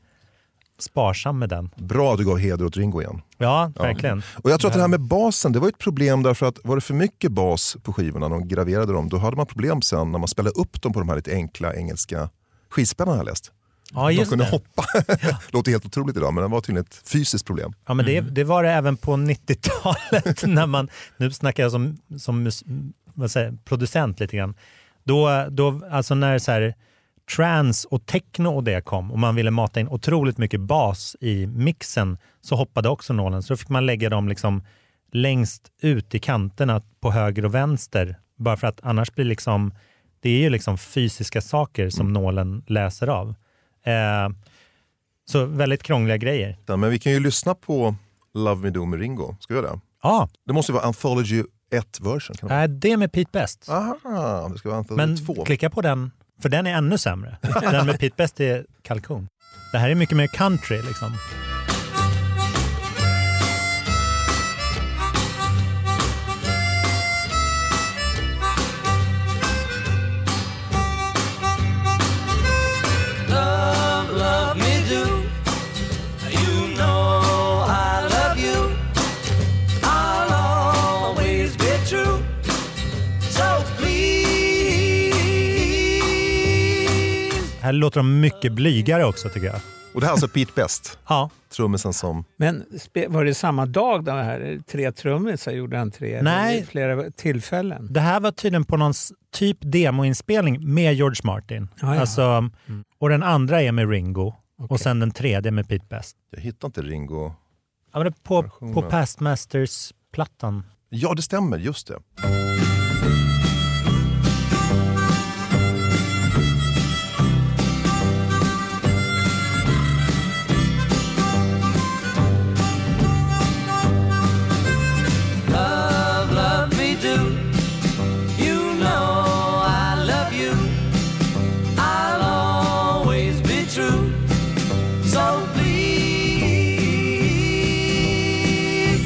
sparsam med den. Bra att du gav heder åt Ringo igen. Ja, verkligen. Och jag tror att det här med basen, det var ett problem därför att var det för mycket bas på skivorna när de graverade dem, då hade man problem sen när man spelade upp dem på de här lite enkla engelska skivspelarna jag läst. Ja, de kunde det. hoppa. Låter helt otroligt idag men det var tydligen ett fysiskt problem. Ja, men det, det var det även på 90-talet. när man, nu snackar jag som, som säger, producent lite grann. Då, då, alltså när så här, trance och techno och det kom och man ville mata in otroligt mycket bas i mixen så hoppade också nålen. Så då fick man lägga dem liksom längst ut i kanterna på höger och vänster. Bara för att annars blir liksom, det är ju liksom fysiska saker som nålen läser av. Eh, så väldigt krångliga grejer. Ja, Men vi kan ju lyssna på Love Me Do med Ringo. Ska vi göra det? Ja, Det måste vara Anthology 1 version. Kan det, äh, det med Pete Best. Aha, det ska vara Anthology Men 2. klicka på den, för den är ännu sämre. Den med Pete Best är kalkon. Det här är mycket mer country liksom. Här låter de mycket blygare också tycker jag. Och det här är alltså Pete Best, Ja, trummisen som... Men var det samma dag de här tre trummisar gjorde han tre? Nej. Eller flera tillfällen? det här var tydligen på någon typ demoinspelning med George Martin. Ja, ja. Alltså, och den andra är med Ringo och Okej. sen den tredje med Pete Best. Jag hittar inte Ringo. Ja, men på, på Past Masters-plattan. Ja, det stämmer. Just det.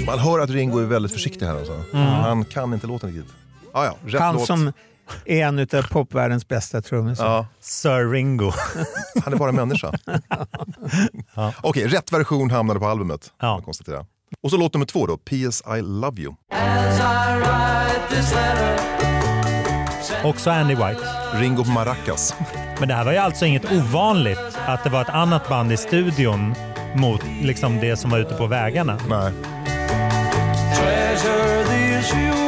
Man hör att Ringo är väldigt försiktig här. Alltså. Han kan inte låten riktigt. Ah, ja, rätt Han låt. som är en av popvärldens bästa trummisar. Ja, Sir Ringo. han är bara människa. Okej, rätt version hamnade på albumet. Ja. konstatera. Och så låt nummer två då, P.S. I Love You. As I write this letter. Också Andy White. Ringo på maracas. Men det här var ju alltså inget ovanligt att det var ett annat band i studion mot liksom det som var ute på vägarna. Nej. Treasure these few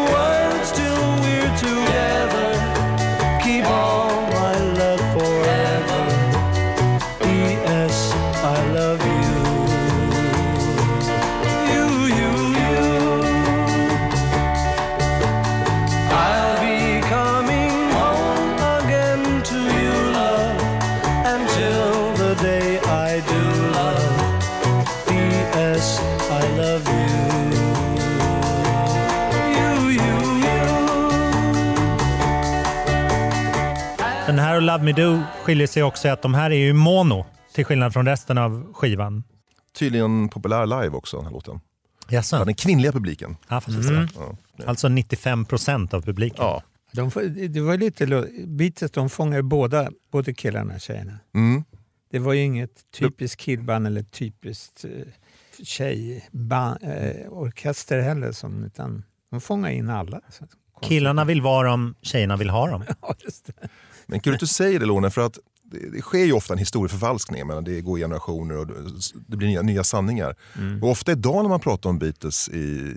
och Love Me Do skiljer sig också i att de här är ju mono till skillnad från resten av skivan. Tydligen populär live också, den här låten. Jaså? Ja, den kvinnliga publiken. Ja, Mm. Ja. Alltså 95 procent av publiken. Ja. De, det var lite, Beatles de fångade båda, både killarna och tjejerna. Mm. Det var ju inget typiskt killband eller typiskt eh, tjejorkester heller. Som, utan de fångade in alla. Killarna vill vara dem, tjejerna vill ha dem. Ja, Men kan du inte säga det Lone, för att det, sker ju ofta en historieförfalskning. Menar, det går generationer och det blir nya, nya sanningar. Mm. Och ofta idag när man pratar om Beatles i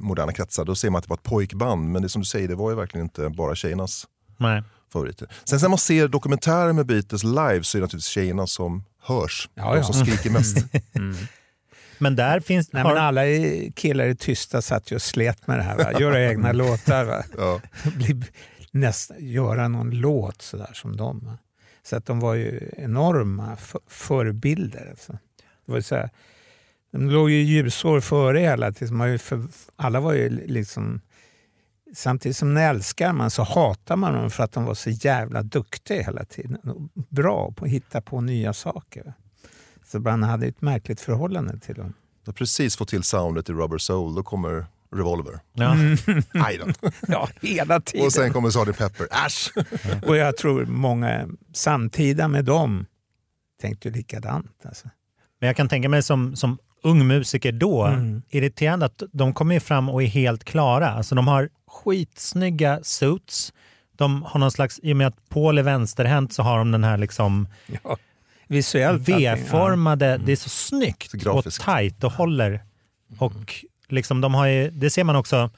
moderna kretsar, då ser man att det var ett pojkband. Men det som du säger, det var ju verkligen inte bara tjejernas Nej. favoriter. Sen när man ser dokumentärer med Beatles live så är det naturligtvis tjejerna som hörs. Ja, de ja. som skriker mest. Men där finns... Nej, har, men alla killar i tysta satt ju och slet med det här. Va? Göra egna låtar. Va? ja. Bli, nästa, göra någon låt sådär som dem. Så att de var ju enorma förebilder. Alltså. Det var så här, de låg ju ljusår före hela tiden. Man ju för, alla var ju liksom... Samtidigt som man älskar man så hatar man dem för att de var så jävla duktiga hela tiden. Och Bra på att hitta på nya saker. Så man hade ett märkligt förhållande till dem. Jag har precis fått till soundet i Rubber Soul, då kommer Revolver. ja. Aj då. Ja, hela tiden. Och sen kommer Sgt. Pepper. Äsch! Och jag tror många samtida med dem tänkte ju likadant. Alltså. Men jag kan tänka mig som, som ung musiker då, Mm. irriterande att de kommer ju fram och är helt klara. Alltså de har skitsnygga suits. De har någon slags, i och med att Paul är vänsterhänt så har de den här liksom Ja, visuellt. allting, ja. V-formade, det är så snyggt Så och tajt och håller. Och liksom de har ju, det ser man också,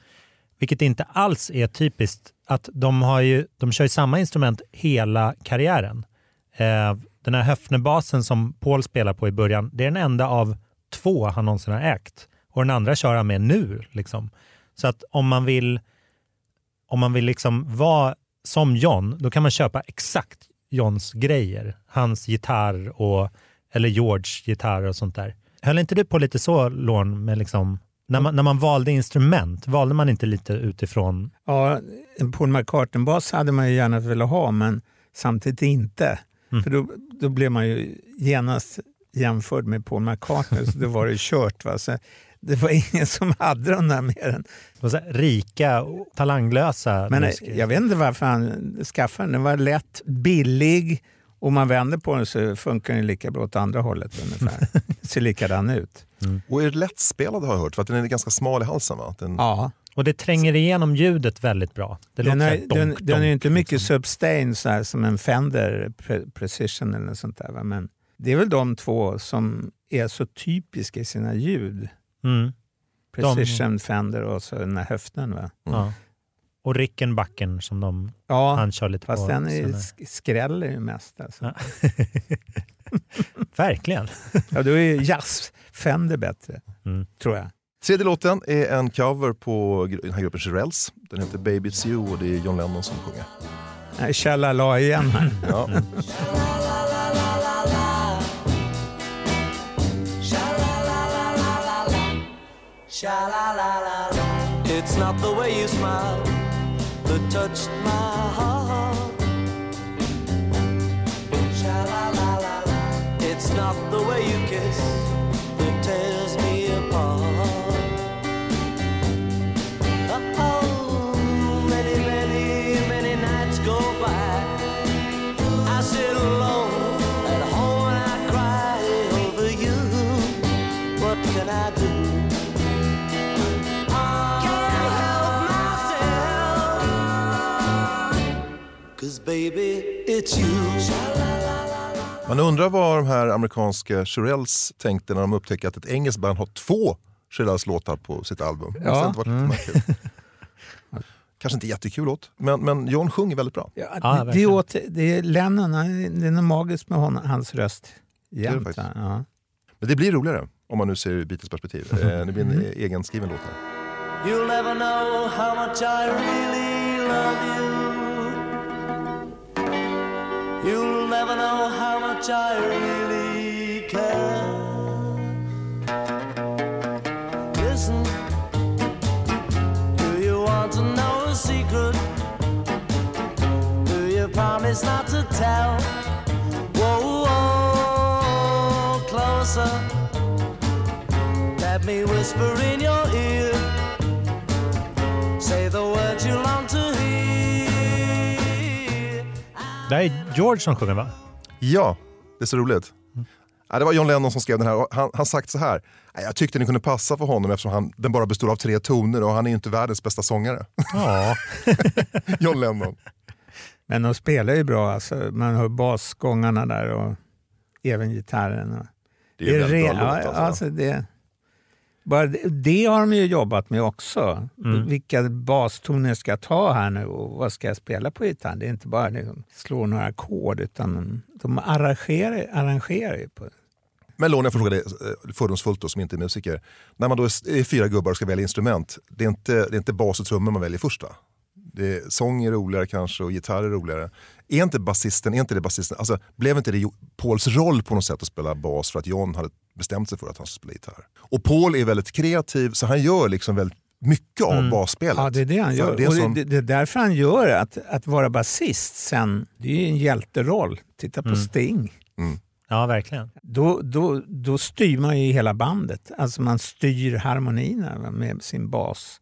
Vilket inte alls är typiskt. att De, har ju, de kör ju samma instrument hela karriären. Eh, den här Höfnebasen som Paul spelar på i början, det är den enda av två han någonsin har ägt. Och den andra kör han med nu. Liksom. Så att om man vill, om man vill liksom vara som John, då kan man köpa exakt Johns grejer. Hans gitarr och, eller George gitarr och sånt där. Höll inte du på lite så, Lorne, med liksom, när, man, när man valde instrument, valde man inte lite utifrån? Ja, en Paul McCartney-bas hade man ju gärna velat ha, men samtidigt inte. Mm. För då, då blev man ju genast jämförd med Paul McCartney, så då var det kört. Va? Så det var ingen som hade de där mer än... Det var så här rika, och talanglösa Men musiker. jag vet inte varför han skaffade den. Den var lätt, billig och man vänder på den så funkar den lika bra åt andra hållet ungefär. Ser likadan ut. Och är lättspelad har jag hört, för att den är ganska smal i halsen va? Den, Ja. Och det tränger igenom ljudet väldigt bra. Det Den, låter är, här den, donk, den är ju donk, inte mycket liksom. sustain så här, som en Fender Pre- Precision eller något sånt där. Va? Men det är väl de två som är så typiska i sina ljud. Mm. Precision, Fender och så den här höften. Va? Ja. Och Rickenbacken som de, Ja, han kör lite fast på. den är, sk- skräller ju mest. Alltså. Ja. Verkligen. Ja, då är jazz Fender bättre, Mm. tror jag. Tredje låten är en cover på den här gruppen Shirelles. Den heter Baby It's You och det är John Lennon som sjunger. Nej, Tjalala igen här. Ja. It's not the way you smile that touched my heart. Baby, it's you. Man undrar vad de här amerikanska Shirelles tänkte när de upptäckte att ett engelskt band har två Shirelles låtar på sitt album. Det Ja. inte varit mm. kul. Kanske inte jättekul låt, men, men John sjunger väldigt bra. Ja, Ja, det, det, åt, det är Lennon, det är något magiskt med hon, hans röst. det Jämt, faktiskt. va? ja. Men det blir roligare om man nu ser ur Beatles perspektiv. Eh, Det blir en egen skriven låt här. You'll never know how much I really love you. You'll never know how much I really care. Listen, do you want to know a secret? Do you promise not to tell? Whoa, whoa, closer. Let me whisper in your ear. Say the Det här är George som sjunger va? Ja, det är så roligt. Ja, det var John Lennon som skrev den här. och Han har sagt så här. "Ja, Jag tyckte den kunde passa för honom eftersom han, den bara består av tre toner och han är ju inte världens bästa sångare. Ja. John Lennon. Men de spelar ju bra, alltså. man hör basgångarna där och även gitarren. Och Det är, en väldigt re- bra låt alltså. alltså det, bara det, det har de ju jobbat med också. Mm. Vilka bastoner ska jag ta här nu och vad ska jag spela på gitarren? Det är inte bara liksom slå några ackord utan de arrangerar, arrangerar ju på Men Lån, jag får fråga dig eh, fördomsfullt då, som inte är musiker. När man då är är fyra gubbar och ska välja instrument, det är inte, det är inte bas och trummor man väljer först va? Det är, sång är roligare kanske och gitarr är roligare. Är inte basisten, är inte det basisten, alltså blev inte det Pauls roll på något sätt att spela bas för att John hade bestämt sig för att han skulle spela gitarr? Och Paul är väldigt kreativ så han gör liksom väldigt mycket av basspelet. Ja, det är det han gör. det är sån- det, det är därför han gör. Att, att vara basist sen, det är ju en hjälteroll. Titta på Sting. ja, verkligen. Då, då, då styr man ju hela bandet. Alltså man styr harmonierna med sin bas.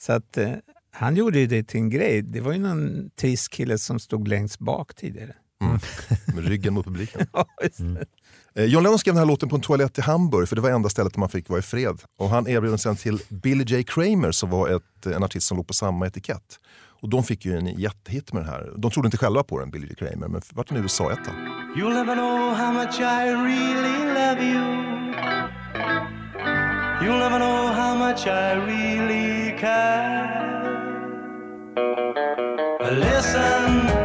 Så att eh, han gjorde ju det till en grej. Det var ju någon trist kille som stod längst bak tidigare. med ryggen mot publiken. Ja, Mm. Eh, John Lennon skrev den här låten på en toalett i Hamburg för det var enda stället där man fick vara i fred. Och han erbjöd den sen till Billy J Kramer som var ett, en artist som låg på samma etikett. Och de fick ju en jättehit med den här. De trodde inte själva på den, Billy J Kramer, men vart en USA-etta. You'll never know how much I really love you. You'll never know how much I really care. Listen.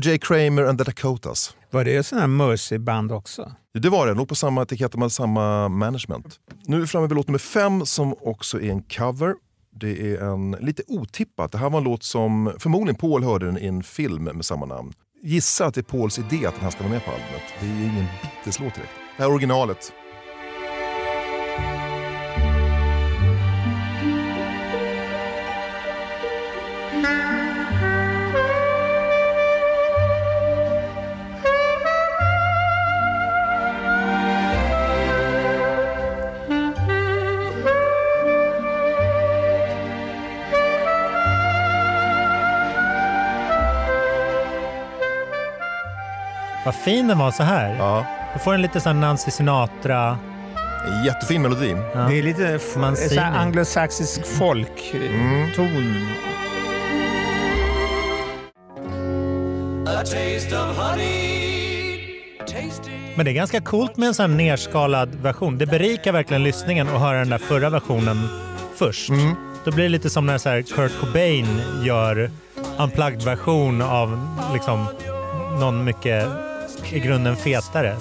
Billy J. Kramer and the Dakotas. Var det sån här Mercy-band också? Det var det, låg på samma etikett, de hade samma management. Nu är vi framme vid låt nummer fem som också är en cover. Det är en lite otippat. Det här var en låt som förmodligen Paul hörde den i en film med samma namn. Gissa att det är Pauls idé att den här ska vara med på albumet. Det är ingen Beatles-låt direkt. Det här är originalet. Vad fin den var så här. Ja. Du får en lite sån Nancy Sinatra... Jättefin melodi. Ja. Det är lite så här anglosaxisk folkton. Of honey. Tasty. Men det är ganska coolt med en sån här nerskalad version. Det berikar verkligen lyssningen att höra den där förra versionen först. Då blir det lite som när så här Kurt Cobain gör unplugged-version av liksom någon mycket i grunden fetare.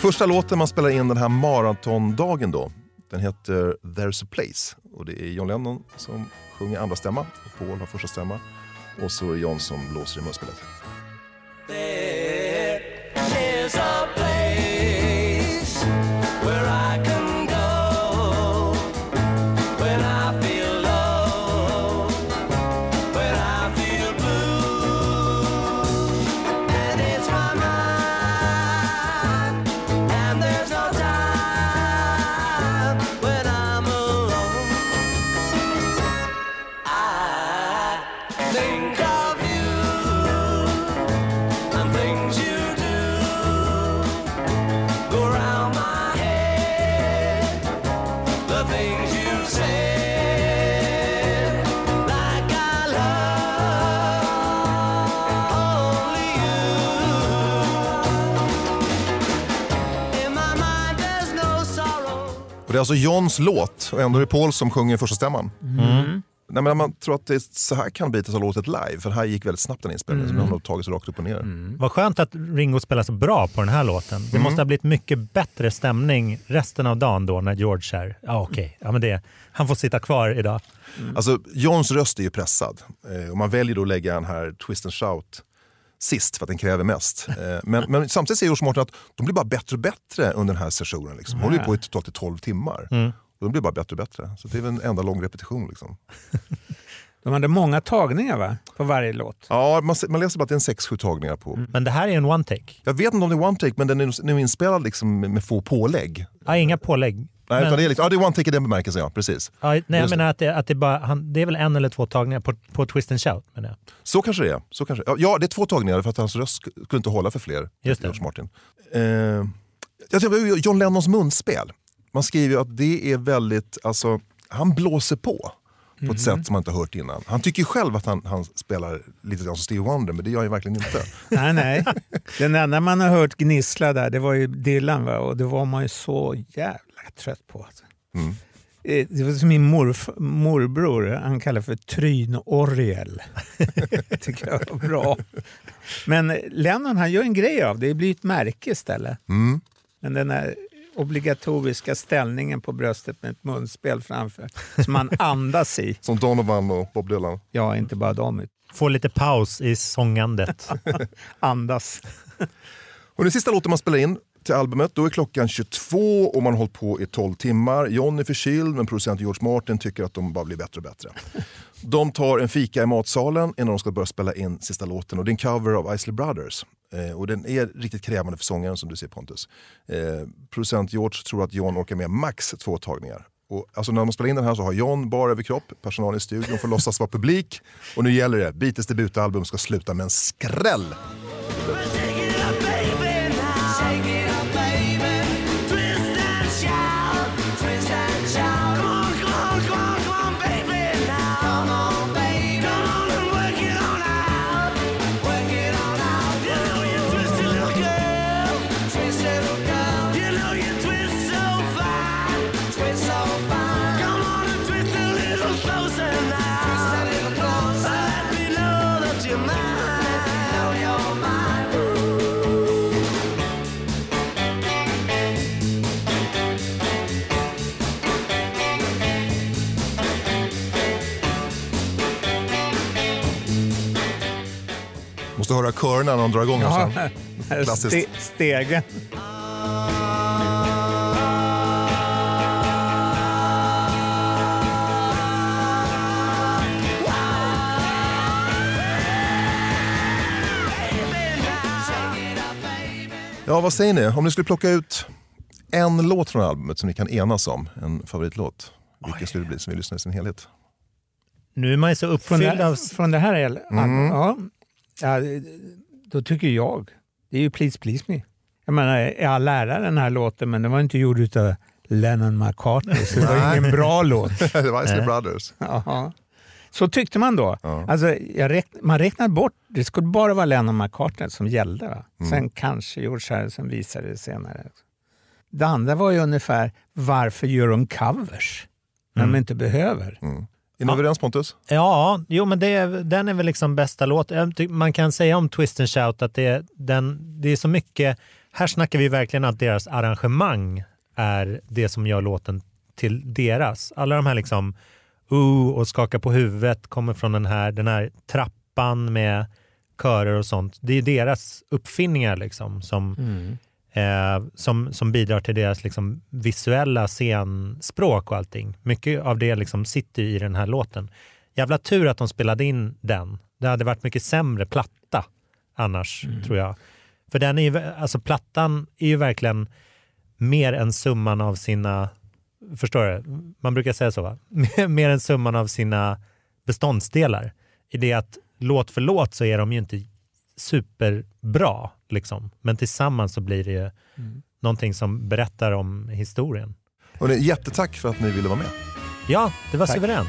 Första låten man spelar in den här maratondagen då, den heter There's a place. Och det är John Lennon som sjunger andra stämma och Paul har första stämma. Och så är John som blåser i munspelet. Är alltså Johns låt och ändå är det Paul som sjunger första stämman. Mm. Nej, men man tror att det är så här kan Beatles ha låtit live, för det här gick väldigt snabbt den inspelningen. Så den har tagit sig rakt upp och ner. Vad skönt att Ringo spelar så bra på den här låten. Det måste ha blivit mycket bättre stämning resten av dagen då när George är... Ja, okej. Ja, men det, han får sitta kvar idag. Alltså, Johns röst är ju pressad. Eh, och man väljer då att lägga den här twist and shout sist för att den kräver mest. Eh, men, men samtidigt säger George att de blir bara bättre och bättre under den här sessionen. Liksom. De håller på i totalt i 12 timmar. Och de blir bara bättre och bättre. Så det är väl en enda lång repetition. Liksom. De hade många tagningar va? på varje låt. Ja, man, man läser bara att det är en 6-7 tagningar på. Men det här är en one take. Jag vet inte om det är one take, men den är nu inspelad liksom med, med få pålägg. Ja, inga pålägg. Nej, Men- utan det, är liksom, ja, det är one take i den bemärkelsen, ja. Precis. Ja, nej, jag Just det. menar att det, att det, bara, han, det är väl en eller två tagningar på, på Twist and Shout. Menar jag. Så kanske det är. Så kanske, ja, ja, det är två tagningar för att hans röst sk- skulle inte hålla för fler. Just det. George Martin. Eh, jag tror, John Lennons munspel. Man skriver ju att det är väldigt, alltså, han blåser på. På ett sätt som man inte har hört innan. Han tycker ju själv att han, han spelar lite grann som Stevie Wonder, men det gör han ju verkligen inte. Nej, nej. Den enda man har hört gnissla där, det var ju Dylan va? och det var man ju så jävla trött på. Alltså. Mm. Eh, Det var som min morf, morbror, han kallar för trynorgel. tycker jag var bra. Men Lennon han gör en grej av det, det blir ett märke istället. Mm. Men den här obligatoriska ställningen på bröstet med ett munspel framför som man andas i. Som Donovan och Bob Dylan. Ja, inte bara dem. Få lite paus i sångandet. Andas. Och den sista låten man spelar in till albumet, då är klockan 22 och man har hållit på i 12 timmar. John är förkyld men producent George Martin tycker att de bara blir bättre och bättre. De tar en fika i matsalen innan de ska börja spela in sista låten och det är en cover av Isley Brothers. Eh, och den är riktigt krävande för sångaren som du ser Pontus. Eh, producent George tror att John orkar med max två tagningar. Och, alltså när de spelar in den här så har John bar överkropp, Personalen i studion får låtsas vara publik. Och nu gäller det, Beatles debutalbum ska sluta med en skräll. Måste höra körerna när de drar igång Ja, sen. Klassiskt. ste, stegen. Ja, vad säger ni? Om ni skulle plocka ut en låt från albumet som ni kan enas om, en favoritlåt. Vilken skulle det bli som vi lyssnar i sin helhet? Nu är man ju så Från uppfylld det, av... från det här Mm. ja. Ja, då tycker jag, det är ju Please Please Me. Jag menar, jag lärare den här låten, men den var inte gjord utav Lennon McCartney, så det var ingen bra låt. det var Isley. Brothers. Ja. Så tyckte man då. Ja. Alltså, räkn, man räknade bort, det skulle bara vara Lennon McCartney som gällde. Mm. Sen kanske George Harrison visade det senare. Det andra var ju ungefär, varför gör de covers när Mm. de inte behöver? Mm. Är ni överens Pontus? Ja, jo men det, den är väl liksom bästa låt. Jag ty- Man kan säga om Twist and Shout att det, är- den, det är så mycket, här snackar vi verkligen att deras arrangemang är det som gör låten till deras. Alla de här liksom, uh, och skaka på huvudet kommer från den här, den här trappan med körer och sånt. Det är deras uppfinningar liksom som, eh, som, som bidrar till deras liksom, visuella scenspråk och allting. Mycket av det liksom sitter i den här låten. Jävla tur att de spelade in den. Det hade varit mycket sämre platta annars, tror jag. För den är ju, alltså plattan är ju verkligen mer än summan av sina, förstår du? Man brukar säga så va? mer än summan av sina beståndsdelar. I det att låt för låt så är de ju inte superbra, liksom. men tillsammans så blir det ju någonting som berättar om historien. Och jättetack för att ni ville vara med. Ja, det var Tack. suveränt.